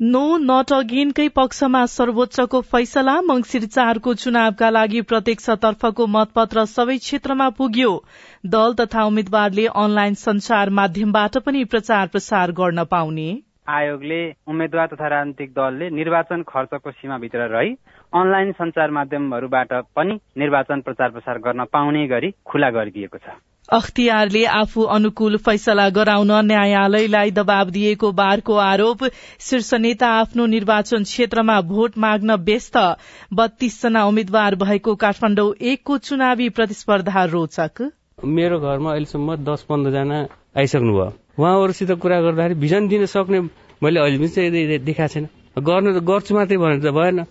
No not अगेनकै पक्षमा सर्वोच्चको फैसला मंगिर चारको चुनावका लागि प्रत्यक्षतर्फको मतपत्र सबै क्षेत्रमा पुग्यो। दल तथा उम्मेद्वारले अनलाइन संचार माध्यमबाट पनि प्रचार प्रसार गर्न पाउने। आयोगले उम्मेद्वार तथा राजनीतिक दलले निर्वाचन खर्चको सीमाभित्र रही अनलाइन संचार माध्यमहरूबाट पनि निर्वाचन प्रचार प्रसार गर्न पाउने गरी खुला गरिदिएको छ। अख्तियारले आफू अनुकूल फैसला गराउन न्यायालयलाई दबाव दिएको बारको आरोप। शीर्ष नेता आफ्नो निर्वाचन क्षेत्रमा भोट माग्न व्यस्त। बत्तीसजना उम्मेद्वार भएको काठमाडौँ एकको चुनावी प्रतिस्पर्धा रोचक। मेरो घरमा अहिलेसम्म दस पन्ध्रजना आइसक्नु भयो उहाँहरूसित कुरा गर्दाखेरि भिजन दिन सक्ने मैले अहिले पनि देखाएको छैन। गर्न गर्छु मात्रै भनेर त भएन।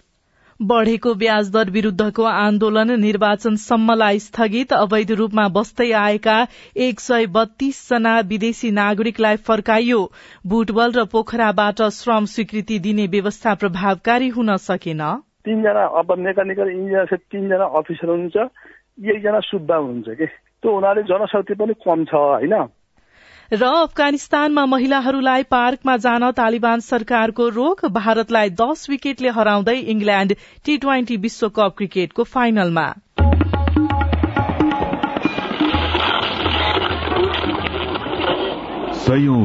बढ़ेको ब्याज दर विरूद्धको आन्दोलन निर्वाचनसम्मलाई स्थगित। अवैध रूपमा बस्दै आएका एक सय बत्तीस जना विदेशी नागरिकलाई फर्काइयो। बुटबल र पोखराबाट श्रम स्वीकृति दिने व्यवस्था प्रभावकारी हुन सकेन। तीनजना अब मेकानिकल इन्जिनियर तीनजना अफिसर हुनुहुन्छ एकजना सुब्बा हुनुहुन्छ कि? त्यो हुनाले जनशक्ति पनि कम छ होइन? र अफगानिस्तानमा महिलाहरूलाई पार्कमा जान तालिबान सरकारको रोक भारतलाई दस विकेटले हराउँदै इङ्ल्याण्ड टी ट्वेन्टी विश्वकप क्रिकेटको फाइनलमा।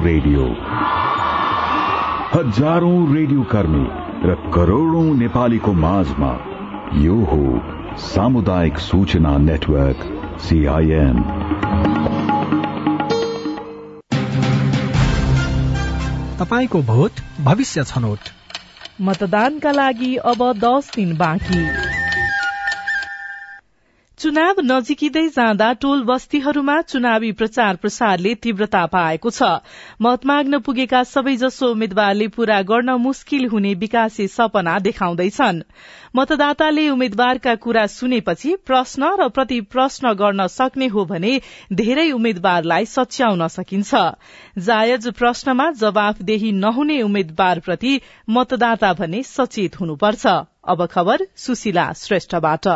रेडियो। हजारौं रेडियो कर्मी र करोड़ौं नेपालीको माझमा यो हो सामुदायिक सूचना नेटवर्क सीआईएन तपाईँको भोट भविष्य छनौट। मतदानका लागि अब दस दिन बाँकी। चुनाव नजिकिँदै जाँदा टोल बस्तीहरूमा चुनावी प्रचार प्रसारले तीव्रता पाएको छ। मत माग्न पुगेका सबैजसो उम्मेद्वारले पूरा गर्न मुस्किल हुने विकासे सपना देखाउँदैछन्। मतदाताले उम्मेद्वारका कुरा सुनेपछि प्रश्न र प्रति प्रश्न गर्न सक्ने हो भने धेरै उम्मेद्वारलाई सच्याउन सकिन्छ। जायज प्रश्नमा जवाफदेही नहुने उम्मेद्वारप्रति मतदाता भने सचेत हुनुपर्छ। अब खबर सुशीला श्रेष्ठबाट।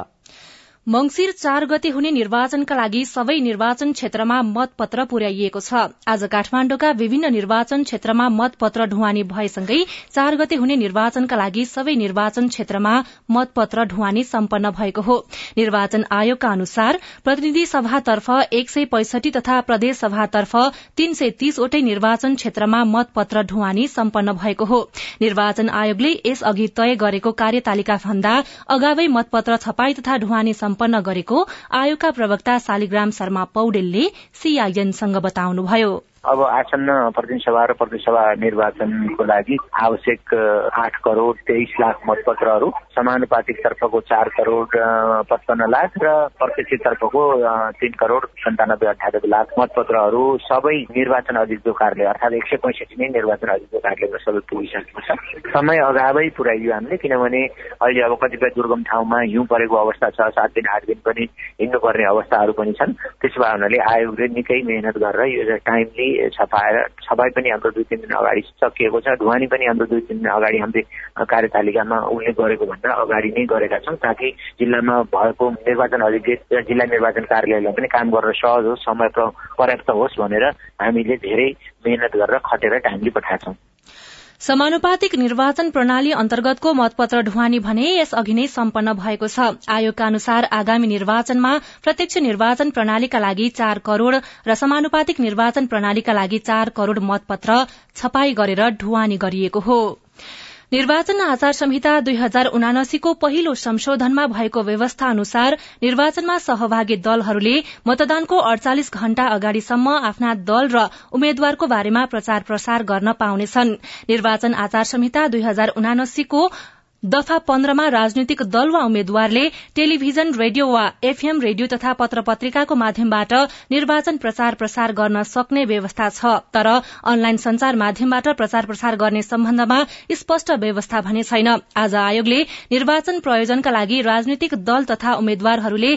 मंगिर चार गते हुने निर्वाचनका लागि सबै निर्वाचन क्षेत्रमा मतपत्र पुर्याइएको छ। आज काठमाण्डुका विभिन्न निर्वाचन क्षेत्रमा मतपत्र ढुवानी भएसँगै चार गते हुने निर्वाचनका लागि सबै निर्वाचन क्षेत्रमा मतपत्र ढुवानी सम्पन्न भएको हो। निर्वाचन आयोगका अनुसार प्रतिनिधि सभातर्फ एक सय पैसठी तथा प्रदेश सभातर्फ तीन सय तीसवटै निर्वाचन क्षेत्रमा मतपत्र ढुवानी सम्पन्न भएको हो। निर्वाचन आयोगले यसअघि तय गरेको कार्यतालिका भन्दा अगावै मतपत्र छपाई तथा ढुवानी सम्पन्न गरेको आयोगका प्रवक्ता शालिग्राम शर्मा पौडेलले सीआईएनसँग बताउनुभयो। अब आसन्न प्रतिनिधि सभा र प्रदेश सभा निर्वाचनको लागि आवश्यक आठ करोड़ तेइस लाख मतपत्रहरू समानुपातिक तर्फको चार करोड़ पचपन्न लाख र प्रत्यक्ष तर्फको तीन करोड़ सन्तानब्बे अठानब्बे लाख मतपत्रहरू सबै निर्वाचन अधिकृत कार्यालय अर्थात् एक सय पैँसठी नै निर्वाचन अधिकृत कार्यालयमा सबै पुगिसकेको छ। समय अगावै पुर्याइयो हामीले किनभने अहिले अब कतिपय दुर्गम ठाउँमा हिउँ परेको अवस्था छ सात दिन आठ दिन पनि हिँड्नुपर्ने अवस्थाहरू पनि छन्। त्यसो भए हुनाले आयोगले निकै मेहनत गरेर यो टाइमली छपाएर छपाई पनि हाम्रो दुई तिन दिन अगाडि सकिएको छ। ढुवानी पनि हाम्रो दुई तिन दिन अगाडि हामीले कार्यतालिकामा उल्लेख गरेको भन्दा अगाडि नै गरेका छौँ ताकि जिल्लामा भएको निर्वाचन अधिकृत जिल्ला निर्वाचन कार्यालयलाई पनि काम गर्न सहज होस् समय पर्याप्त होस् भनेर हामीले धेरै मेहनत गरेर खटेर टाइमली पठाएका छौँ। समानुपातिक निर्वाचन प्रणाली अन्तर्गतको मतपत्र ढुवानी भने यसअघि नै सम्पन्न भएको छ। आयोगका अनुसार आगामी निर्वाचनमा प्रत्यक्ष निर्वाचन प्रणालीका लागि चार करोड़ र समानुपातिक निर्वाचन प्रणालीका लागि चार करोड़ मतपत्र छपाई गरेर ढुवानी गरिएको हो। निर्वाचन आचार संहिता दुई हजार उनासीको पहिलो संशोधनमा भएको व्यवस्था अनुसार निर्वाचनमा सहभागी दलहरूले मतदानको अड़चालिस घण्टा अगाडिसम्म आफ्ना दल र उम्मेद्वारको बारेमा प्रचार प्रसार गर्न पाउनेछन्। निर्वाचन आचार संहिता दुई हजार उनासीको दफा पन्ध्रमा राजनैतिक दल वा उम्मेद्वारले टेलिभिजन रेडियो वा एफएम रेडियो तथा पत्र पत्रिकाको माध्यमबाट निर्वाचन प्रचार प्रसार गर्न सक्ने व्यवस्था छ। तर अनलाइन संचार माध्यमबाट प्रचार प्रसार गर्ने सम्बन्धमा स्पष्ट व्यवस्था भने छैन। आज आयोगले निर्वाचन प्रयोजनका लागि राजनैतिक दल तथा उम्मेद्वारहरूले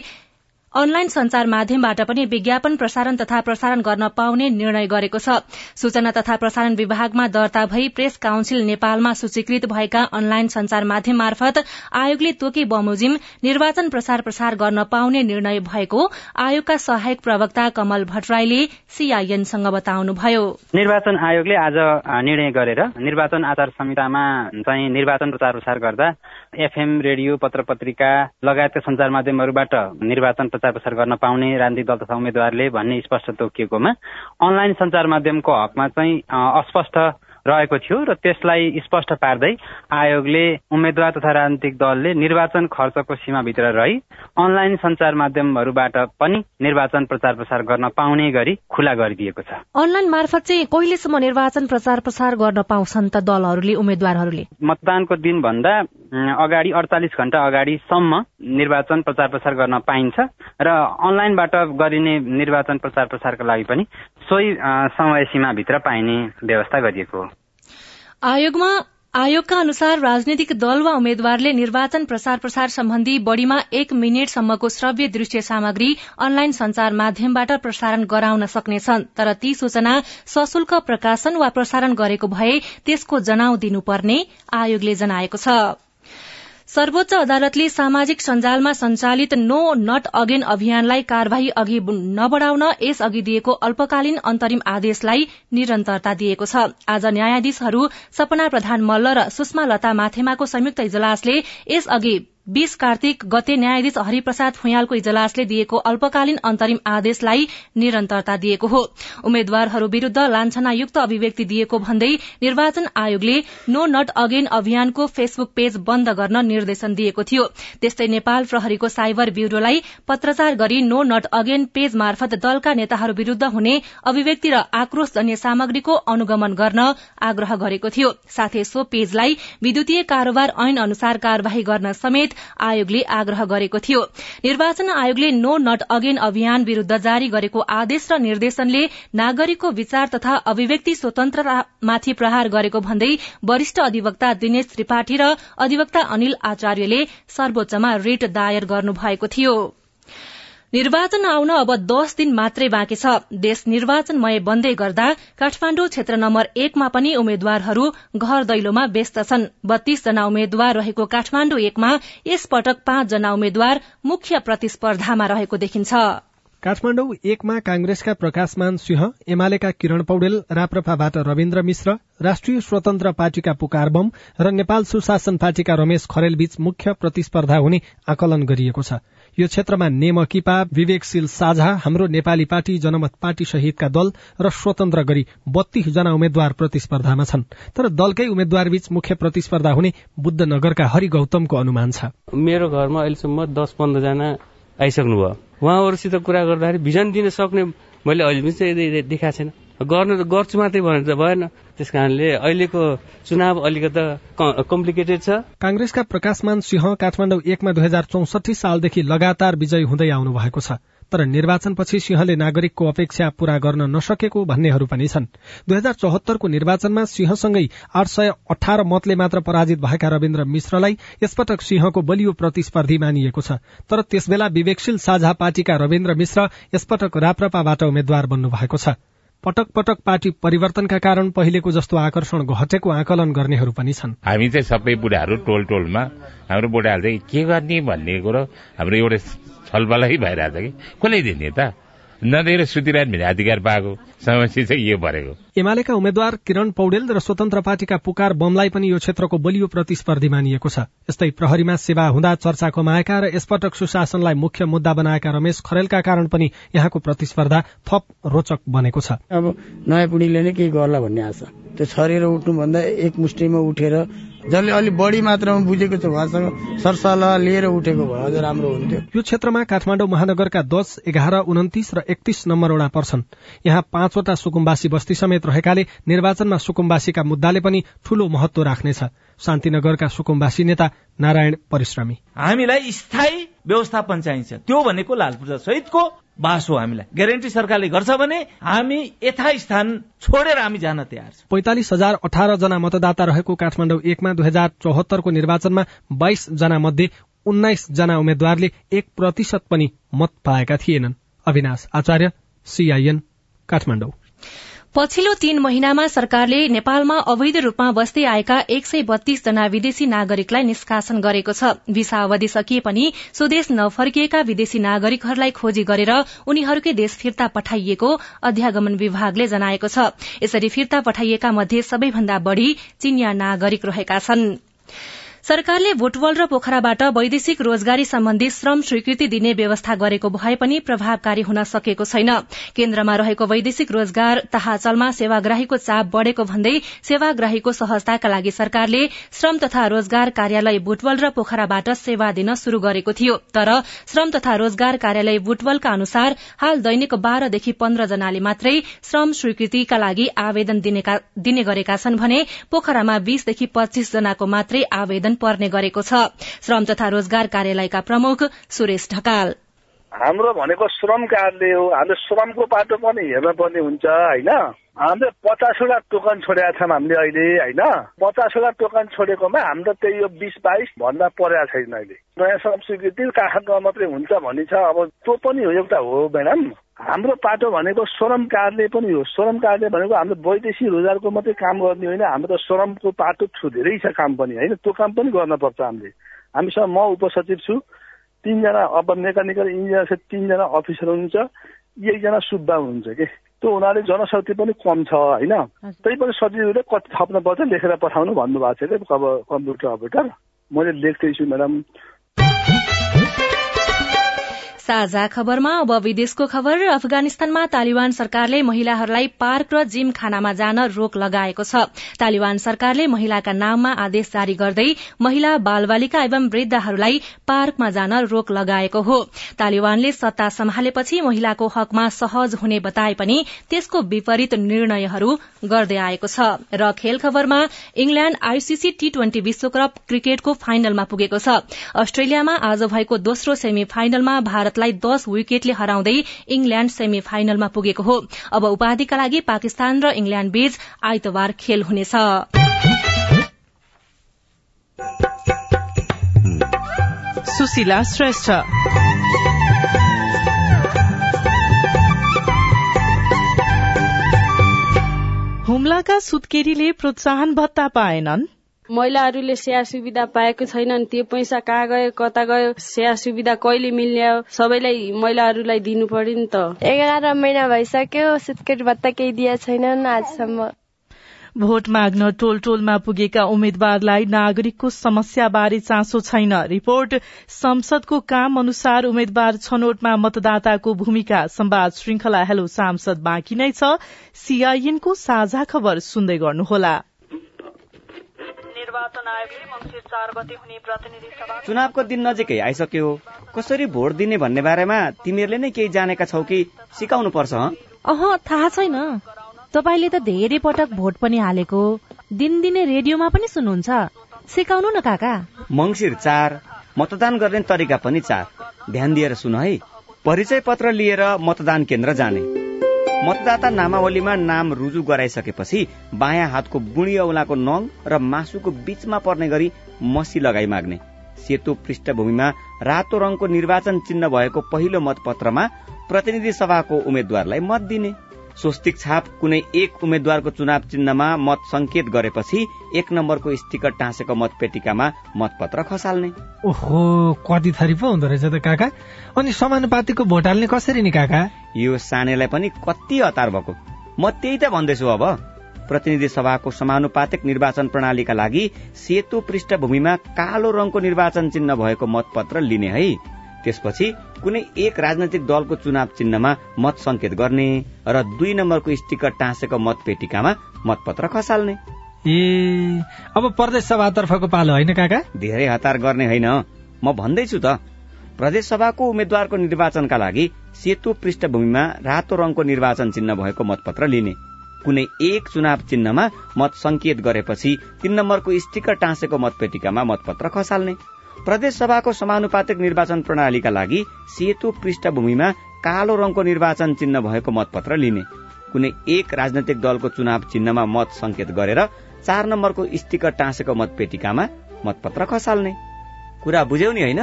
अनलाइन संचार माध्यमबाट पनि विज्ञापन प्रसारण तथा प्रसारण गर्न पाउने निर्णय गरेको छ। सूचना तथा प्रसारण विभागमा दर्ता भई प्रेस काउन्सिल नेपालमा सूचीकृत भएका अनलाइन संचार माध्यम मार्फत आयोगले तोकी बमोजिम निर्वाचन प्रसार प्रसार गर्न पाउने निर्णय भएको आयोगका सहायक प्रवक्ता कमल भट्टराईले सीआईएनसँग बताउनुभयो। निर्वाचन आयोगले आज निर्णय गरेर निर्वाचन आचार संहितामा चाहिँ निर्वाचन प्रचार प्रसार गर्दा एफएम रेडियो पत्र पत्रिका लगायतका संचार माध्यमहरूबाट निर्वाचन प्रचार प्रसार गर्न पाउने राजनीतिक दल तथा उम्मेद्वारले भन्ने स्पष्ट तोकिएकोमा अनलाइन संचार माध्यमको हकमा चाहिँ अस्पष्ट रहेको थियो र त्यसलाई स्पष्ट पार्दै आयोगले उम्मेद्वार तथा राजनीतिक दलले निर्वाचन खर्चको सीमाभित्र रही अनलाइन संचार माध्यमहरूबाट पनि निर्वाचन प्रचार प्रसार गर्न पाउने गरी खुला गरिदिएको छ। अनलाइन मार्फत चाहिँ कहिलेसम्म निर्वाचन प्रचार प्रसार गर्न पाउँछन् त दलहरूले उम्मेद्वारहरूले? मतदानको दिन भन्दा अगाडि अडचालिस घण्टा अगाडिसम्म निर्वाचन प्रचार प्रसार गर्न पाइन्छ र अनलाइनबाट गरिने निर्वाचन प्रचार प्रसारका लागि पनि सोही समय सीमाभित्र पाइने व्यवस्था गरिएको आयोगमा आयोगका अनुसार राजनैतिक दल वा उम्मेद्वारले निर्वाचन प्रचार प्रसार सम्बन्धी बढ़ीमा एक मिनटसम्मको श्रव्य दृश्य सामग्री अनलाइन संचार माध्यमबाट प्रसारण गराउन सक्नेछन् तर ती सूचना सशुल्क प्रकाशन वा प्रसारण गरेको भए त्यसको जनाउ दिनुपर्ने आयोगले जनाएको छ। सर्वोच्च अदालतले सामाजिक सञ्जालमा संचालित नो नट अगेन अभियानलाई कार्यवाही अघि नबढ़ाउन यस अघि दिएको अल्पकालीन अन्तरिम आदेशलाई निरन्तरता दिएको छ। आज न्यायाधीशहरू सपना प्रधान मल्ल र सुषमा लता माथेमाको संयुक्त इजलासले यस अघि बीस कार्तिक गते न्यायाधीश हरिप्रसाद फुयालको इजलासले दिएको अल्पकालीन अन्तरिम आदेशलाई निरन्तरता दिएको हो। उम्मेद्वारहरू विरूद्ध लान्छनायुक्त अभिव्यक्ति दिएको भन्दै निर्वाचन आयोगले नो नट अगेन अभियानको फेसबुक पेज बन्द गर्न निर्देशन दिएको थियो। त्यस्तै नेपाल प्रहरीको साइबर ब्यूरोलाई पत्रचार गरी नो नट अगेन पेज मार्फत दलका नेताहरू विरूद्ध हुने अभिव्यक्ति र आक्रोशजन्य सामग्रीको अनुगमन गर्न आग्रह गरेको थियो। साथै सो पेजलाई विद्युतीय कारोबार ऐन अनुसार कार्यवाही गर्न समेत आयोगले आग्रह गरेको थियो। निर्वाचन आयोगले नो नट अगेन अभियान विरूद्ध जारी गरेको आदेश र निर्देशनले नागरिकको विचार तथा अभिव्यक्ति स्वतन्त्रतामाथि प्रहार गरेको भन्दै वरिष्ठ अधिवक्ता दिनेश त्रिपाठी र अधिवक्ता अनिल आचार्यले सर्वोच्चमा रिट दायर गर्नुभएको थियो। निर्वाचन आउन अब दश दिन मात्रै बाँकी छ। देश निर्वाचनमय बन्दै गर्दा काठमाण्डु क्षेत्र नम्बर एकमा पनि उम्मेद्वारहरू घर दैलोमा व्यस्त छन्। बत्तीस जना उम्मेद्वार रहेको काठमाण्डु एकमा यसपटक पाँच जना उम्मेद्वार मुख्य प्रतिस्पर्धामा रहेको देखिन्छ। काठमाडौँ एकमा कांग्रेसका प्रकाशमान सिंह एमालेका किरण पौडेल राप्रपाबाट रविन्द्र मिश्र राष्ट्रिय स्वतन्त्र पार्टीका पुकार बम र नेपाल सुशासन पार्टीका रमेश खरेलबीच मुख्य प्रतिस्पर्धा हुने आकलन गरिएको छ। यो क्षेत्रमा नेमकिपा विवेकशील साझा हाम्रो नेपाली पार्टी जनमत पार्टी सहितका दल र स्वतन्त्र गरी बत्तीस जना उम्मेद्वार प्रतिस्पर्धामा छन्। तर दलकै उम्मेद्वारबीच मुख्य प्रतिस्पर्धा हुने बुद्धनगरका हरि गौतमको अनुमान छ। मेरो घरमा अहिलेसम्म दस पन्ध्रजना आइसक्नुभयो। उहाँहरूसित कुरा गर्दाखेरि भिजन दिन सक्ने मैले अहिले पनि देखाएको छैन। गर्न त गर्छु मात्रै भनेर त भएन। त्यस कारणले अहिलेको चुनाव अलिकति कम्प्लिकेटेड छ। कांग्रेसका प्रकाशमान सिंह काठमाडौँ एकमा दुई हजार चौसठी सालदेखि लगातार विजयी हुँदै आउनु भएको छ। तर निर्वाचनपछि सिंहले नागरिकको अपेक्षा पूरा गर्न नसकेको भन्नेहरू पनि छन्। दुई हजार चौहत्तरको निर्वाचनमा सिंहसँगै आठ सय अठार मतले मात्र पराजित भएका रविन्द्र मिश्रलाई यसपटक सिंहको बलियो प्रतिस्पर्धी मानिएको छ। तर त्यसबेला विवेकशील साझा पार्टीका रविन्द्र मिश्र यसपटक राप्रपाबाट उम्मेद्वार बन्नु भएको छ। पटक पटक पार्टी परिवर्तनका कारण पहिलेको जस्तो आकर्षण घटेको आकलन गर्नेहरू पनि छन्। हामी चाहिँ सबै बुढाहरू टोल टोलमा हाम्रो बुढाहरू चाहिँ के गर्ने भन्ने कुरो हाम्रो एउटा छलफलै भइरहेछ कि। कसले दिने त? नदिएर सुतिरहनु भने अधिकार पाएको। समस्या चाहिँ यो परेको। एमालेका उम्मेद्वार किरण पौडेल र स्वतन्त्र पार्टीका पुकार बमलाई पनि यो क्षेत्रको बलियो प्रतिस्पर्धी मानिएको छ। यस्तै प्रहरीमा सेवा हुँदा चर्चा कमाएका र यसपटक सुशासनलाई मुख्य मुद्दा बनाएका रमेश खरेलका कारण पनि यहाँको प्रतिस्पर्धा थप रोचक बनेको छ। अब नयाँ पिँढीले नै केही गर्ला भन्ने आशा। त्यो छरेर उठ्नुभन्दा एक मुष्टिमा उठेर जसले अलिक बढी मात्रामा बुझेको छ उहाँसँग सरसल्लाह लिएर उठेको भए अझ राम्रो हुन्थ्यो। यो क्षेत्रमा काठमाडौँ महानगरका दस एघार उन्तिस र एकतीस नम्बरवटा पर्छन्। यहाँ पाँचवटा सुकुम्बासी बस्ती समेत रहेकाले निर्वाचनमा सुकुम्बासीका मुद्दाले पनि ठूलो महत्व राख्नेछ। शान्तिनगरका सुकुम्बासी नेता नारायण परिश्रमी। हामीलाई स्थायी व्यवस्थापन चाहिन्छ। त्यो भनेको लालपूजा सहितको बास हो हामीलाई। ग्यारेन्टी सरकारले गर्छ भने हामी यथास्थान छोडेर हामी जान तयार छौँ। पैंतालिस हजार अठार जना मतदाता रहेको काठमाडौँ एकमा दुई हजार चौहत्तरको निर्वाचनमा बाइस जना मध्ये उन्नाइस जना उम्मेद्वारले एक प्रतिशत पनि मत पाएका थिएनन्। अविनाश आचार्य सीआईएन काठमाडौँ। पछिल्लो तीन महिनामा सरकारले नेपालमा अवैध रूपमा बस्दै आएका एक सय बत्तीस जना विदेशी नागरिकलाई निष्कासन गरेको छ। भिसा अवधि सकिए पनि स्वदेश नफर्किएका विदेशी नागरिकहरूलाई खोजी गरेर उनीहरूकै देश फिर्ता पठाइएको अध्यागमन विभागले जनाएको छ। यसरी फिर्ता पठाइएका मध्ये सबैभन्दा बढ़ी चीनिया नागरिक रहेका छनृ। सरकारले बुटवल र पोखराबाट वैदेशिक रोजगारी सम्बन्धी श्रम स्वीकृति दिने व्यवस्था गरेको भए पनि प्रभावकारी हुन सकेको छैन। केन्द्रमा रहेको वैदेशिक रोजगार तहाचलमा सेवाग्राहीको चाप बढ़ेको भन्दै सेवाग्राहीको सहजताका लागि सरकारले श्रम तथा रोजगार कार्यालय बुटवल र पोखराबाट सेवा दिन शुरू गरेको थियो। तर श्रम तथा रोजगार कार्यालय बुटवलका अनुसार हाल दैनिक बाह्रदेखि पन्ध्र जनाले मात्रै श्रम स्वीकृतिका लागि आवेदन दिने गरेका छन् भने पोखरामा बीसदेखि पच्चीस जनाको मात्रै आवेदन पर्ने गरेको छ। श्रम तथा रोजगार कार्यालयका प्रमुख सुरेश ढकाल। हाम्रो भनेको श्रम कार्यालय हो। हाम्रो श्रमको बाटो पनि हेर्न पर्ने हुन्छ होइन? हामीले पचासवटा टोकन छोडेका छौँ हामीले अहिले होइन? पचासवटा टोकन छोडेकोमा हाम्रो त्यही यो बिस बाइस भन्दा परेको छैन अहिले। नयाँ श्रम स्वीकृति काठमाडौँ मात्रै हुन्छ भन्ने छ। अब त्यो पनि हो एउटा हो म्याडम। हाम्रो पाटो भनेको श्रम कार्यालय पनि हो। श्रम कार्यालय भनेको हाम्रो वैदेशिक रोजगारको मात्रै काम गर्ने होइन। हाम्रो श्रमको पाटो धेरै छ काम पनि होइन? त्यो काम पनि गर्नुपर्छ हामीले। हामीसँग म उपसचिव छु। तिनजना अब मेकानिकल इन्जिनियर छ तिनजना अफिसर हुनुहुन्छ। एकजना सुब्बा हुनुहुन्छ कि? त्यो हुनाले जनशक्ति पनि कम छ होइन? त्यही पनि सजिलोले कति थप्न पर्छ लेखेर पठाउनु भन्नुभएको छ क्या अब कम्प्युटर अपरेटर मैले लेख्दैछु म्याडम। साझा खबरमा अब विदेशको खबर अफगानिस्तानमा तालिबान सरकारले महिलाहरूलाई पार्क र जिम खानामा जान रोक लगाएको छ। तालिबान सरकारले महिलाका नाममा आदेश जारी गर्दै महिला बालबालिका एवं वृद्धहरूलाई पार्कमा जान रोक लगाएको हो। तालिबानले सत्ता सम्हालेपछि महिलाको हकमा सहज हुने बताए पनि त्यसको विपरीत निर्णयहरू गर्दै आएको छ। र खेल खबरमा इंग्ल्याण्ड आईसीसी टी ट्वेन्टी विश्वकप क्रिकेटको फाइनलमा पुगेको छ। अस्ट्रेलियामा आज भएको दोस्रो सेमी फाइनलमा भारतलाई दस विकेटले हराउँदै इंग्ल्याण्ड सेमी फाइनलमा पुगेको हो। अब उपाधिका लागि पाकिस्तान र इंग्ल्याण्ड बीच आइतबार खेल हुनेछ। सुशीला हुम्लाका सुत्केरीले प्रोत्साहन भत्ता पाएनन्। महिलाहरूले सेवा सुविधा पाएको छैनन् त्यो पैसा कहाँ गयो कता गयो सेवा सुविधा कहिले मिल्ने सबैलाई महिलाहरूलाई दिनु पर्यो नि त। एघार महिना भइसक्यो सुत्केट भत्ता केही दिए छैनन् आजसम्म। भोट माग्न टोल टोलमा पुगेका उम्मेद्वारलाई नागरिकको समस्याबारे चासो छैन। रिपोर्ट संसदको काम अनुसार उम्मेद्वार छनौटमा मतदाताको भूमिका संवाद श्रृंखला हेलो सांसद बाँकी नै छ। सीआईएनको साझा खबर सुन्दै गर्नुहोला। चुनावको दिन नजिकै आइसक्यो। कसरी भोट दिने भन्ने बारेमा तिमीहरूले नै केही जानेका छौ कि सिकाउनु पर्छ अह थाहा छैन। तपाईँले त धेरै पटक भोट पनि हालेको। दिनदिनै रेडियोमा पनि सुन्नुहुन्छ। सिकाउनु न काका। मंगिर चार मतदान गर्ने तरिका पनि चार। ध्यान दिएर सुन है। परिचय पत्र लिएर मतदान केन्द्र जाने। मतदाता नामावलीमा नाम रुजु गराइसकेपछि बायाँ हातको बुढी औलाको नङ र मासुको बीचमा पर्ने गरी मसी लगाई माग्ने। सेतो पृष्ठभूमिमा रातो रङको निर्वाचन चिन्ह भएको पहिलो मतपत्रमा प्रतिनिधि सभाको उम्मेद्वारलाई मत दिने। स्वस्तिक छाप कुनै एक उम्मेद्वारको चुनाव चिन्हमा मत संकेत गरेपछि एक नम्बरको स्टिकर टाँसेको मतपेटिकामा मतपत्र खसाल्ने। ओहो कति थरी पो हुँदो रहेछ त काका। अनि समानुपातिको भोट हाल्ने कसरी नि काका? यो सानेलाई पनि कति हतार भएको? म त्यही त भन्दैछु अब। प्रतिनिधि सभाको समानुपातिक निर्वाचन प्रणालीका लागि सेतो पृष्ठभूमिमा कालो रङको निर्वाचन चिन्ह भएको मतपत्र लिने है। त्यसपछि कुनै एक राजनैतिक दलको चुनाव चिन्हमा मत संकेत गर्ने र दुई नम्बरको स्टिकर टाँसेको मतपेटिकामा मतपत्र खसाल्ने। ए अब प्रदेश सभातर्फको पालो होइन काका? धेरै हतार गर्ने होइन। म भन्दैछु त प्रदेश सभाको उम्मेद्वारको निर्वाचनका लागि सेतो पृष्ठभूमिमा रातो रङको निर्वाचन चिन्ह भएको मतपत्र लिने। कुनै एक चुनाव चिन्हमा मत संकेत गरेपछि तीन नम्बरको स्टिकर टाँसेको मतपेटिकामा मतपत्र खसाल्ने। प्रदेश सभाको समानुपातिक निर्वाचन प्रणालीका लागि सेतो पृष्ठभूमिमा कालो रङको निर्वाचन चिन्ह भएको मतपत्र लिने। कुनै एक राजनैतिक दलको चुनाव चिन्हमा मत संकेत गरेर चार नम्बरको स्टिकर टाँसेको मतपेटिकामा मतपत्र खसाल्ने। कुरा बुझ्यौ नि होइन?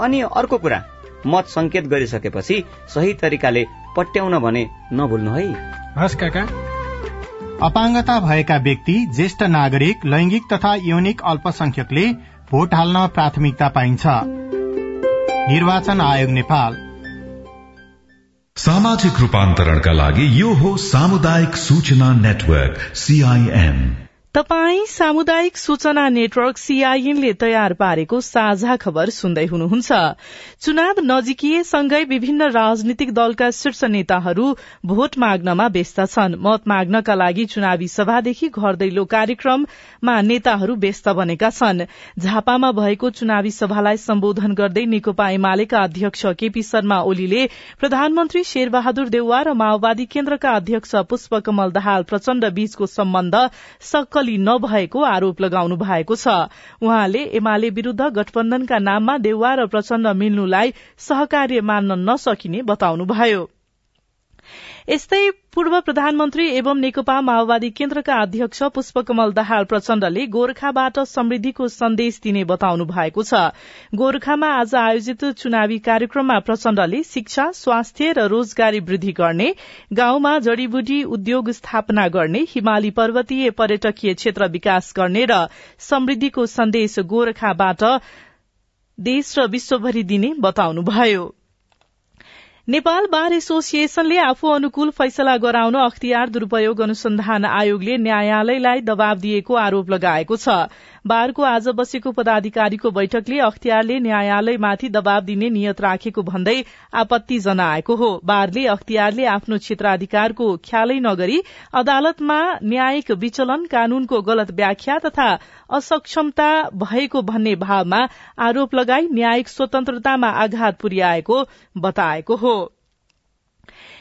अनि अर्को कुरा मत संकेत गरिसकेपछि सही तरिकाले पट्याउन भने नभुल्नु है। हस् काका। अपाङ्गता भएका व्यक्ति ज्येष्ठ नागरिक लैंगिक तथा यौनिक अल्पसंख्यकले भोट हाल्न प्राथमिकता पाइन्छ। निर्वाचन आयोग नेपाल। सामाजिक रूपान्तरणका लागि यो हो सामुदायिक सूचना नेटवर्क सीआईएन तपाई सामुदायिक सूचना नेटवर्क सीआईएनले तयार पारेको साझा खबर सुन्दै हुनुहुन्छ। चुनाव नजिकिएसँगै विभिन्न राजनीतिक दलका शीर्ष नेताहरू भोट माग्नमा व्यस्त छन्। मत माग्नका लागि चुनावी सभादेखि घर दैलो कार्यक्रममा नेताहरू व्यस्त बनेका छन्। झापामा भएको चुनावी सभालाई सम्बोधन गर्दै नेकपा एमालेका अध्यक्ष केपी शर्मा ओलीले प्रधानमन्त्री शेरबहादुर देउवा र माओवादी केन्द्रका अध्यक्ष पुष्पकमल दाहाल प्रचण्ड बीचको सम्बन्ध सक्कली नभएको आरोप लगाउनु भएको छ। उहाँले एमाले विरूद्ध गठबन्धनका नाममा देउवा र प्रचण्ड मिल्नुलाई सहकार्य मान्न नसकिने बताउनुभयो। यस्तै पूर्व प्रधानमन्त्री एवं नेकपा माओवादी केन्द्रका अध्यक्ष पुष्पकमल दाहाल प्रचण्डले गोर्खाबाट समृद्धिको सन्देश दिने बताउनु भएको छ। गोर्खामा आज आयोजित चुनावी कार्यक्रममा प्रचण्डले शिक्षा स्वास्थ्य र रोजगारी वृद्धि गर्ने गाउँमा जड़ीबुटी उद्योग स्थापना गर्ने हिमाली पर्वतीय पर्यटकीय क्षेत्र विकास गर्ने र समृद्धिको सन्देश गोर्खाबाट देश र विश्वभरि दिने बताउनुभयो। नेपाल बार एसोसिएशनले आफू अनुकूल फैसला गराउन अख्तियार दुरूपयोग अनुसन्धान आयोगले न्यायालयलाई दबाव दिएको आरोप लगाएको छ। बारको आज बसेको पदाधिकारीको बैठकले अख्तियारले न्यायालयमाथि दबाव दिने नियत राखेको भन्दै आपत्ति जनाएको हो। बारले अख्तियारले आफ्नो क्षेत्राधिकारको ख्यालै नगरी अदालतमा न्यायिक विचलन कानूनको गलत व्याख्या तथा असक्षमता भएको भन्ने भावमा आरोप लगाई न्यायिक स्वतन्त्रतामा आघात पुर्याएको बताएको हो।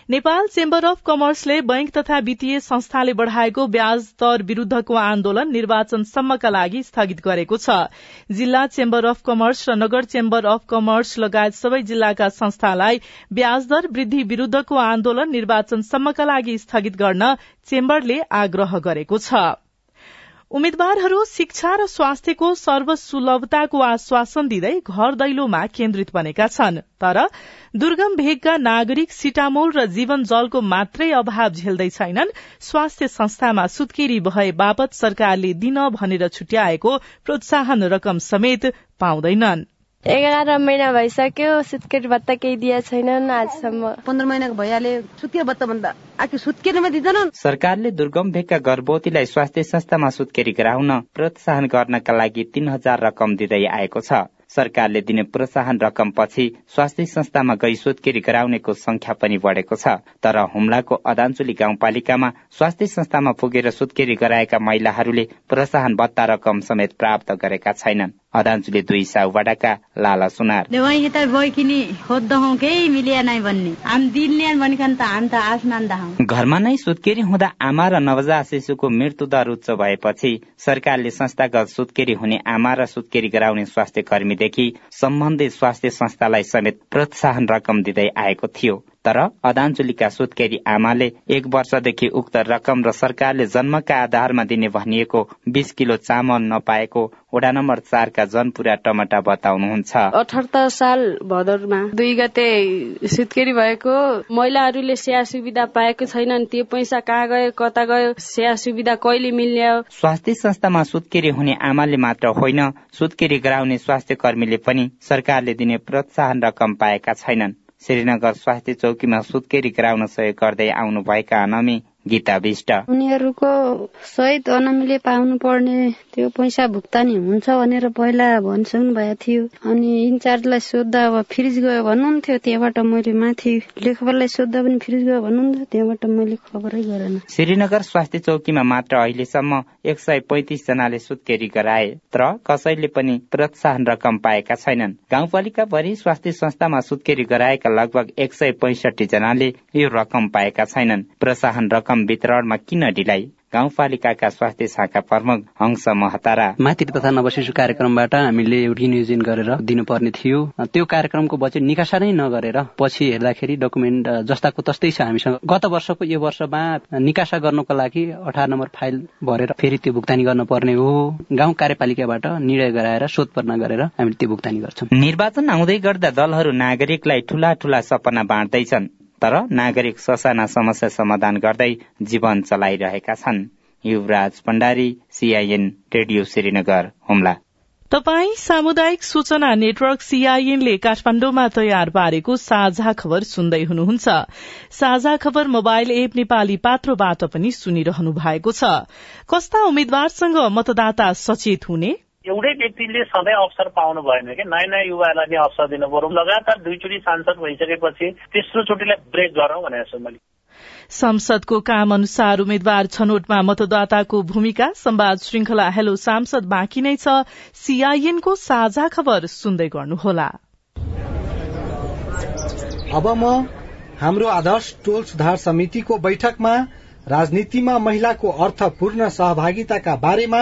नेपाल चेम्बर अफ कमर्सले बैंक तथा वित्तीय संस्थाले बढ़ाएको ब्याज दर विरूद्धको आन्दोलन निर्वाचनसम्मका लागि स्थगित गरेको छ। जिल्ला चेम्बर अफ कमर्स र नगर चेम्बर अफ कमर्स लगायत सबै जिल्लाका संस्थालाई ब्याज दर वृद्धि विरूद्धको आन्दोलन निर्वाचनसम्मका लागि स्थगित गर्न चेम्बरले आग्रह गरेको छ। उम्मेद्वारहरू शिक्षा र स्वास्थ्यको सर्वसुलभताको आश्वासन दिँदै घर दैलोमा केन्द्रित बनेका छन्। तर दुर्गम भेगका नागरिक सिटामोल र जीवन जलको मात्रै अभाव झेल्दै छैनन्। स्वास्थ्य संस्थामा सुत्केरी भए बापत सरकारले दिन भनेर छुट्याएको प्रोत्साहन रकम समेत पाउँदैनन्। एघार महिना भइसक्यो सुत्केरी भत्ता केही दिए छैनन् आजसम्म। पन्ध्र महिनाको भइहाले सुत्केरी भत्ता भन्दा। आखिर सुत्केरीमा दिँदैनन्? सरकारले दुर्गम भेगका गर्भवतीलाई स्वास्थ्य संस्थामा सुत्केरी गराउन प्रोत्साहन गर्नका लागि तीन हजार रकम दिँदै आएको छ। सरकारले दिने प्रोत्साहन रकम पछि स्वास्थ्य संस्थामा गई सुत्केरी गराउनेको संख्या पनि बढेको छ। तर हुम्लाको अदानचुली गाउँपालिकामा स्वास्थ्य संस्थामा पुगेर सुत्केरी गराएका महिलाहरूले प्रोत्साहन भत्ता रकम समेत प्राप्त गरेका छैनन्। अदानचुली दुई साउबाटाका लाला सुनार। दवाई यता बइकिनी खोज्दा हौ केही मिलिया नै भन्ने। हाम दिने भनिकन त हाम त आसमान दहौ। घरमा नै सुत्केरी हुँदा आमा र नवजात शिशुको मृत्यु दर उच्च भएपछि सरकारले संस्थागत सुत्केरी हुने आमा र सुत्केरी गराउने स्वास्थ्य कर्मीदेखि सम्बन्धित स्वास्थ्य संस्थालाई समेत प्रोत्साहन रकम दिँदै आएको थियो। तर अदानचुलीका सुत्केरी आमाले एक वर्षदेखि उक्त रकम र सरकारले जन्मका आधारमा दिने भनिएको बीस किलो चामल नपाएको वडा नम्बर चारका जनपुरा टमाटा बताउनुहुन्छ। अठहत्तर साल भदौरमा दुई गते सुत्केरी भएको। महिलाहरूले सेवा सुविधा पाएको छैनन् त्यो पैसा कहाँ गयो कता गयो सेवा सुविधा कहिले मिल्ने स्वास्थ्य संस्थामा सुत्केरी हुने आमाले मात्र होइन सुत्केरी गराउने स्वास्थ्य कर्मीले पनि सरकारले दिने प्रोत्साहन रकम पाएका छैनन्। श्रीनगर स्वास्थ्य चौकीमा सुत्केरी गराउन सहयोग गर्दै आउनुभएका अनमी गीता विष्ट उनीहरूको सहित अनामीले पाउनु पर्ने त्यो पैसा भुक्तानी हुन्छ भनेर पहिला भनिसक्नु भएको थियो। अनि इन्चार्जलाई सोद्धा अब फ्रिज गयो भन्नुहुन्थ्यो त्यहाँबाट मैले माथि लेखपाललाई सोद्धा पनि फ्रिज गयो भन्नुहुन्थ्यो त्यहाँबाट मैले खबरै गरेन। श्रीनगर स्वास्थ्य चौकीमा मात्र अहिलेसम्म एक सय पैतिस जनाले सुत्केरी गराए तर कसैले पनि प्रोत्साहन रकम पाएका छैनन्। गाउँपालिका भरि स्वास्थ्य संस्थामा सुत्केरी गराएका लगभग एक सय पैसठी जनाले यो रकम पाएका छैनन्। प्रोत्साहन रकम वितरणमा किन ढिलाइ? गाउँपालिकाका स्वास्थ्य शाखा प्रमुख हंस महतारा। मातृ तथा नवशिशु कार्यक्रमबाट हामीले रिनियोजन गरेर दिनुपर्ने थियो। त्यो कार्यक्रमको बजेट निकासा नै नगरेर पछि हेर्दाखेरि डकुमेन्ट जस्ताको तस्तै छ हामीसँग। गत वर्षको यो वर्षमा निकासा गर्नको लागि अठार नम्बर फाइल भरेर फेरि त्यो भुक्तानी गर्न पर्ने हो। गाउँ कार्यपालिकाबाट निर्णय गराएर सोधपर्न गरेर हामीले त्यो भुक्तानी गर्छौँ। निर्वाचन आउँदै गर्दा दलहरू नागरिकलाई ठूला ठूला सपना बाँड्दैछन्। तर नागरिक ससाना समस्या समाधान गर्दै जीवन चलाइरहेका छन्। Yuvraj Bhandari CIN radio Srinagar Humla. तपाई सामुदायिक सूचना नेटवर्क सीआईएनले काठमाण्डुमा तयार पारेको साझा खबर सुन्दै हुनुहुन्छ। साझा खबर मोबाइल एप नेपाली पात्रोबाट पनि सुनिरहनु भएको छ। कस्ता उम्मेद्वारसँग मतदाता सचेत हुने? एउटै व्यक्तिले सधैँ अवसर पाउनु भएन कि? नयाँ नयाँ युवालाई नै अवसर दिनु पर्यो लगातार दुईचोटि सांसद भइसकेपछि तेस्रो चोटिलाई ब्रेक गरौँ भनेको छु मैले। संसदको काम अनुसार उम्मेद्वार छनौटमा मतदाताको भूमिका संवाद श्रृंखला हेलो सांसद बाँकी नै छ। सीआईएनको साझा खबर सुन्दै गर्नुहोला। अब म हाम्रो आदर्श टोल सुधार समितिको बैठकमा राजनीतिमा महिलाको अर्थपूर्ण सहभागिताका बारेमा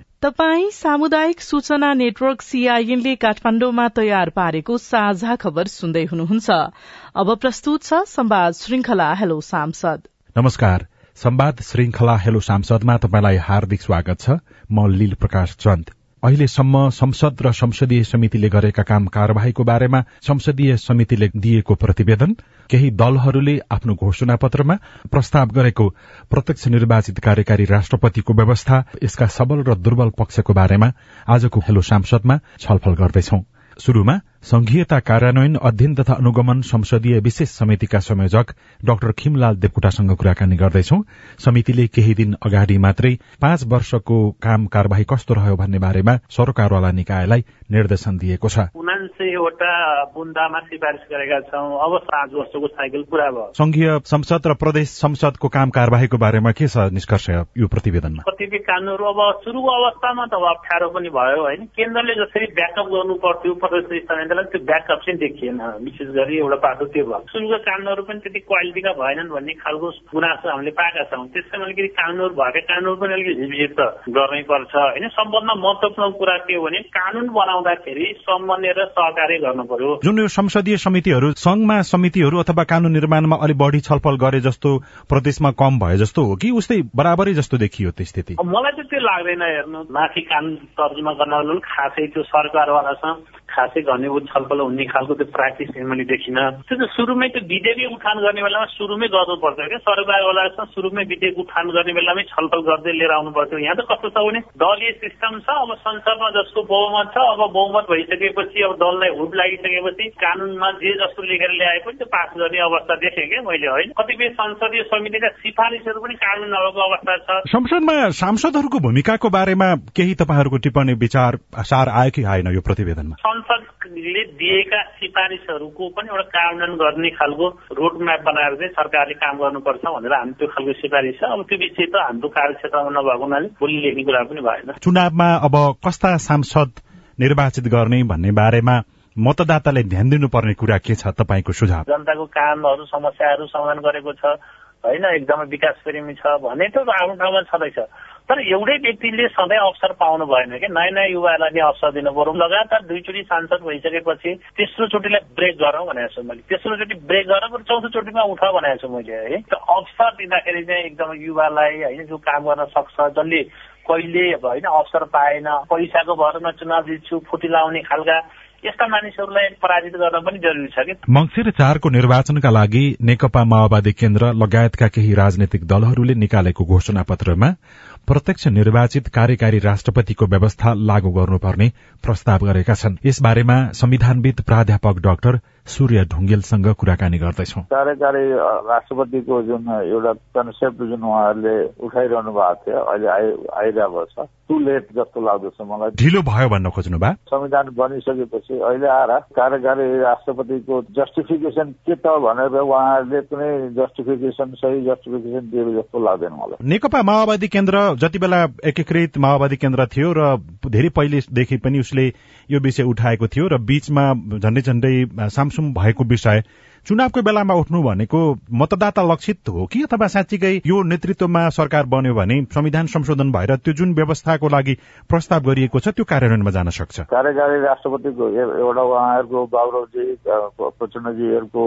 तपाई सामुदायिक सूचना नेटवर्क सीआईएनले काठमाण्डुमा तयार पारेको साझा खबर सुन्दै हुनुहुन्छ। अब प्रस्तुत छ संवाद श्रृंखला हेलो सांसद। नमस्कार। संवाद श्रृंखला हेलो सांसदमा तपाईँलाई हार्दिक स्वागत छ। म लील प्रकाश चन्द। अहिलेसम्म संसद र संसदीय समितिले गरेका काम कार्यवाहीको बारेमा संसदीय समितिले दिएको प्रतिवेदन केही दलहरूले आफ्नो घोषणा पत्रमा प्रस्ताव गरेको प्रत्यक्ष निर्वाचित कार्यकारी राष्ट्रपतिको व्यवस्था यसका सबल र दुर्बल पक्षको बारेमा आजको हेलो सांसदमा छलफल गर्दैछौ। शुरूमा संघीयता कार्यान्वयन अध्ययन तथा अनुगमन संसदीय विशेष समितिका संयोजक डाक्टर खिमलाल देवकोटासँग कुराकानी गर्दैछौ। समितिले केही दिन अगाडि मात्रै पाँच वर्षको काम कार्यवाही कस्तो रह्यो भन्ने बारेमा सरकारवाला निकायलाई निर्देशन दिएको छ। उनान्सयवटा बुन्दामा सिफारिस गरेका छौँ। अब पाँच वर्षको साइकल पुरा भयो। संघीय संसद र प्रदेश संसदको काम कार्यवाहीको बारेमा के छ निष्कर्ष यो प्रतिवेदनमा? कतिपय कानुनहरू अब सुरुको अवस्थामा त अब अप्ठ्यारो पनि भयो होइन। केन्द्रले जसरी ब्याकअप गर्नु पर्थ्यो प्रदेश स्थानीयलाई त्यो ब्याकअप चाहिँ देखिएन। विशेष गरी एउटा पाटो त्यो भयो। सुरुको कानुनहरू पनि त्यति क्वालिटीका भएनन् भन्ने खालको गुनासो हामीले पाएका छौँ। त्यसकारण अलिकति कानुनहरू भएका कानुन पनि अलिकति हिजबिज त गर्नै पर्छ। होइन सबभन्दा महत्वपूर्ण कुरा के हो भने कानुन बनाउँदाखेरि समन्वय र सहकार्य गर्नु पर्यो। जुन यो संसदीय समितिहरू संघमा समितिहरू अथवा कानून निर्माणमा अलिक बढी छलफल गरे जस्तो प्रदेशमा कम भए जस्तो हो कि उस्तै बराबरै जस्तो देखियो त्यो स्थिति? मलाई चाहिँ त्यो लाग्दैन हेर्नु। माथि कानुन तर्जुमा गर्न खासै त्यो सरकारवालासँग खासै घनीभूत छलफल हुने खालको त्यो प्र्याक्टिस मैले देखिनँ। त्यो त सुरुमै त्यो विधेयकै उठान गर्ने बेलामा सुरुमै गर्नुपर्छ क्या। सरकारवालासँग सुरुमै विधेयक उठान गर्ने बेलामै छलफल गर्दै लिएर आउनु पर्थ्यो। यहाँ त कस्तो छ भने दलीय सिस्टम छ अब संसदमा जसको बहुमत छ अब बहुमत भइसकेपछि अब दललाई हुट लागिसकेपछि कानुनमा जे जस्तो लेखेर ल्याए पनि त्यो पास गर्ने अवस्था देखेँ क्या मैले होइन? कतिपय संसदीय समितिका सिफारिसहरू पनि कानुन नभएको अवस्था छ। संसदमा सांसदहरूको भूमिकाको बारेमा केही तपाईँहरूको टिप्पणी विचार सार आयो कि आएन यो प्रतिवेदनमा? संसदले दिएका सिफारिसहरूको पनि एउटा कार्यान्वयन गर्ने खालको रोड म्याप बनाएर चाहिँ सरकारले काम गर्नुपर्छ भनेर हामी त्यो खालको सिफारिस छ। अब त्यो विषय त हाम्रो कार्यक्षेत्रमा नभएको हुनाले भोलि लेख्ने कुरा पनि भएन। चुनावमा अब कस्ता सांसद निर्वाचित गर्ने भन्ने बारेमा मतदाताले ध्यान दिनुपर्ने कुरा के छ तपाईँको सुझाव? जनताको कामहरू समस्याहरू समाधान गरेको छ। होइन एकदमै विकास प्रेमी छ भने त आफ्नो ठाउँमा छँदैछ। तर एउटै व्यक्तिले सधैँ अवसर पाउनु भएन कि? नयाँ नयाँ युवाहरूलाई नै अवसर दिनु पर्यो लगातार दुईचोटि सांसद भइसकेपछि तेस्रो चोटिलाई ब्रेक गरौँ भनेको छु मैले। तेस्रो चोटि ब्रेक गरेर चौथो चोटिमा उठ भनेको छु मैले है। त्यो अवसर दिँदाखेरि चाहिँ एकदम युवालाई होइन जो काम गर्न सक्छ जसले कहिले होइन अवसर पाएन पैसाको भरमा चुनाव जित्छु फुटी लाउने खालका यस्ता मानिसहरूलाई पराजित गर्न पनि जरुरी छ कि? मंगिर चारको निर्वाचनका लागि नेकपा माओवादी केन्द्र लगायतका केही राजनैतिक दलहरूले निकालेको घोषणा पत्रमा प्रत्यक्ष निर्वाचित कार्यकारी राष्ट्रपतिको व्यवस्था लागू गर्नुपर्ने प्रस्ताव गरेका छन्। यसबारेमा संविधानविद प्राध्यापक डाक्टर सूर्य ढुङ्गेलसँग कुराकानी गर्दैछौ। कार्यकारी राष्ट्रपतिको जुन एउटा कन्सेप्ट जुन उहाँहरूले उठाइरहनु भएको थियो अहिले आइरहेको छ टु लेट जस्तो लाग्दछ मलाई। ढिलो भयो भन्न खोज्नु भयो संविधान बनिसकेपछि अहिले आएर कार्यकारी राष्ट्रपतिको जस्टिफिकेसन के त भनेर उहाँहरूले कुनै जस्टिफिकेसन सही जस्टिफिकेसन दिएको जस्तो लाग्दैन मलाई। नेकपा माओवादी केन्द्र जति बेला एकीकृत माओवादी केन्द्र थियो र धेरै पहिलेदेखि पनि उसले यो विषय उठाएको थियो र बीचमा झण्डै झण्डै सामसुम भएको विषय चुनावको बेलामा उठ्नु भनेको मतदाता लक्षित हो कि अथवा साँच्चीकै यो नेतृत्वमा सरकार बन्यो भने संविधान संशोधन भएर त्यो जुन व्यवस्थाको लागि प्रस्ताव गरिएको छ त्यो कार्यान्वयनमा जान सक्छ? कार्यकारी राष्ट्रपतिको एउटा उहाँहरूको बाबुरावजी प्रचण्डजीहरूको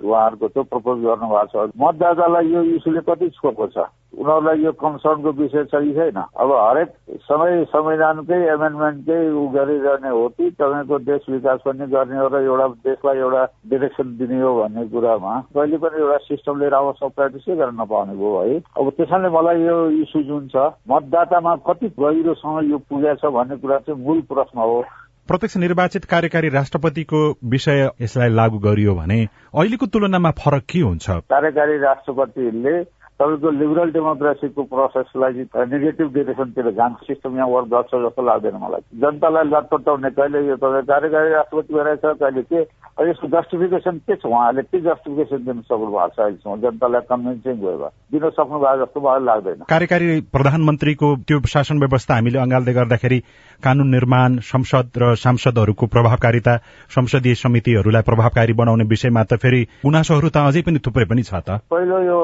उहाँहरूको त्यो प्रपोज गर्नु भएको छ। मतदातालाई यो इस्युले कति छोएको छ? उनीहरूलाई यो कन्सर्नको विषय छ छैन? अब हरेक समय संविधानकै एमेन्डमेन्टकै ऊ गरिरहने हो कि तपाईँको देश विकास पनि गर्ने हो र एउटा देशलाई एउटा डिरेक्सन दिने हो भन्ने कुरामा कहिले पनि एउटा सिस्टम लिएर अब प्र्याक्टिसै गर्न नपाउने भयो है। अब त्यसैले मलाई यो इस्यु जुन छ मतदातामा कति गहिरोसँग यो पुगेछ भन्ने कुरा चाहिँ मूल प्रश्न हो। प्रत्यक्ष निर्वाचित कार्यकारी राष्ट्रपतिको विषय यसलाई लागू गरियो भने अहिलेको तुलनामा फरक के हुन्छ? कार्यकारी राष्ट्रपतिले तपाईँको लिबरल डेमोक्रेसीको प्रोसेसलाई नेगेटिभ डिरेक्सनतिर जान्छ सिस्टम यहाँ वर्क गर्छ जस्तो लाग्दैन मलाई। जनतालाई लटपटाउने कहिले यो तपाईँ कार्यकारी राष्ट्रपति भइरहेछ कहिले के? यसको जस्टिफिकेसन के छ उहाँले? के जस्टिफिकेसन दिन सक्नु भएको छ अहिलेसम्म? जनतालाई कन्भिन्सिङ भयो दिन सक्नु भएको जस्तो मलाई लाग्दैन। कार्यकारी प्रधानमन्त्रीको त्यो शासन व्यवस्था हामीले अँगाल्दै गर्दाखेरि कानून निर्माण संसद र सांसदहरूको प्रभावकारिता संसदीय समितिहरूलाई प्रभावकारी बनाउने विषयमा त फेरि गुनासोहरू त अझै पनि थुप्रै पनि छ त। पहिलो यो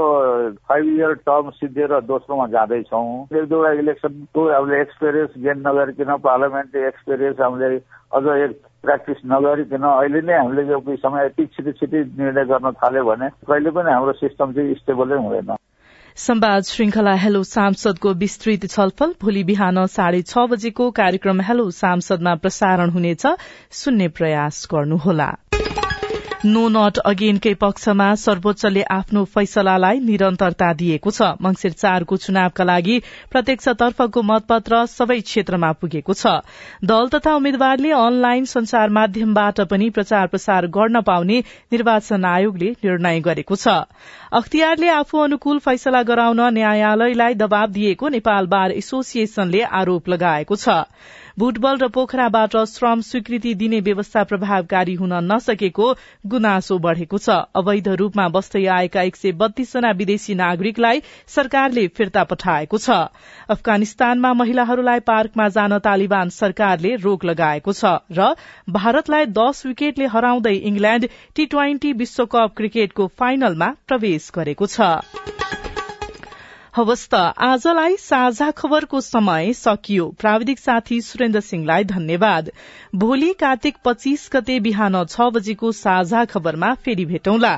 फाइभ इयर टर्म सिद्धिएर दोस्रोमा जाँदैछौँ एक दुईवटा इलेक्सनको हामीले एक्सपिरियन्स गेन नगरिकन पार्लियामेन्ट एक्सपिरियन्स हामीले अझ एक प्र्याक्टिस नगरिकन अहिले नै हामीले यो समय यति छिटो छिटो निर्णय गर्न थाल्यो भने कहिले पनि हाम्रो सिस्टम चाहिँ स्टेबलै हुँदैन। संवाद श्रृंखला हेलो सांसदको विस्तृत छलफल भोलि बिहान साढे छ बजेको कार्यक्रम हेलो सांसदमा प्रसारण हुनेछ। सुन्ने प्रयास गर्नुहोला। नो नट अगेनकै पक्षमा सर्वोच्चले आफ्नो फैसलालाई निरन्तरता दिएको छ। मंगिर चारको चुनावका लागि प्रत्यक्षतर्फको मतपत्र सबै क्षेत्रमा पुगेको छ। दल तथा उम्मेद्वारले अनलाइन संचार माध्यमबाट पनि प्रचार प्रसार गर्न पाउने निर्वाचन आयोगले निर्णय गरेको छ। अख्तियारले आफू अनुकूल फैसला गराउन न्यायालयलाई दबाव दिएको नेपाल बार एसोसिएशनले आरोप लगाएको छ। भुटबल र पोखराबाट श्रम स्वीकृति दिने व्यवस्था प्रभावकारी हुन नसकेको गुनासो बढ़ेको छ। अवैध रूपमा बस्दै आएका एक सय बत्तीस जना विदेशी नागरिकलाई सरकारले फिर्ता पठाएको छ। अफगानिस्तानमा महिलाहरूलाई पार्कमा जान तालिबान सरकारले रोक लगाएको छ र भारतलाई दश विकेटले हराउँदै इंग्ल्याण्ड टी ट्वेन्टी विश्वकप क्रिकेटको फाइनलमा प्रवेश गरेको छ। हवस् आजलाई साझा खबरको समय सकियो। प्राविधिक साथी सुरेन्द्र सिंहलाई धन्यवाद। भोलि कार्तिक पच्चीस गते बिहान छ बजेको साझा खबरमा फेरि भेटौंला।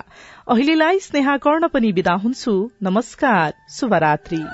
अहिलेलाई स्नेहा कर्ण पनि विदा हुन्छु। नमस्कार। शुभरात्री।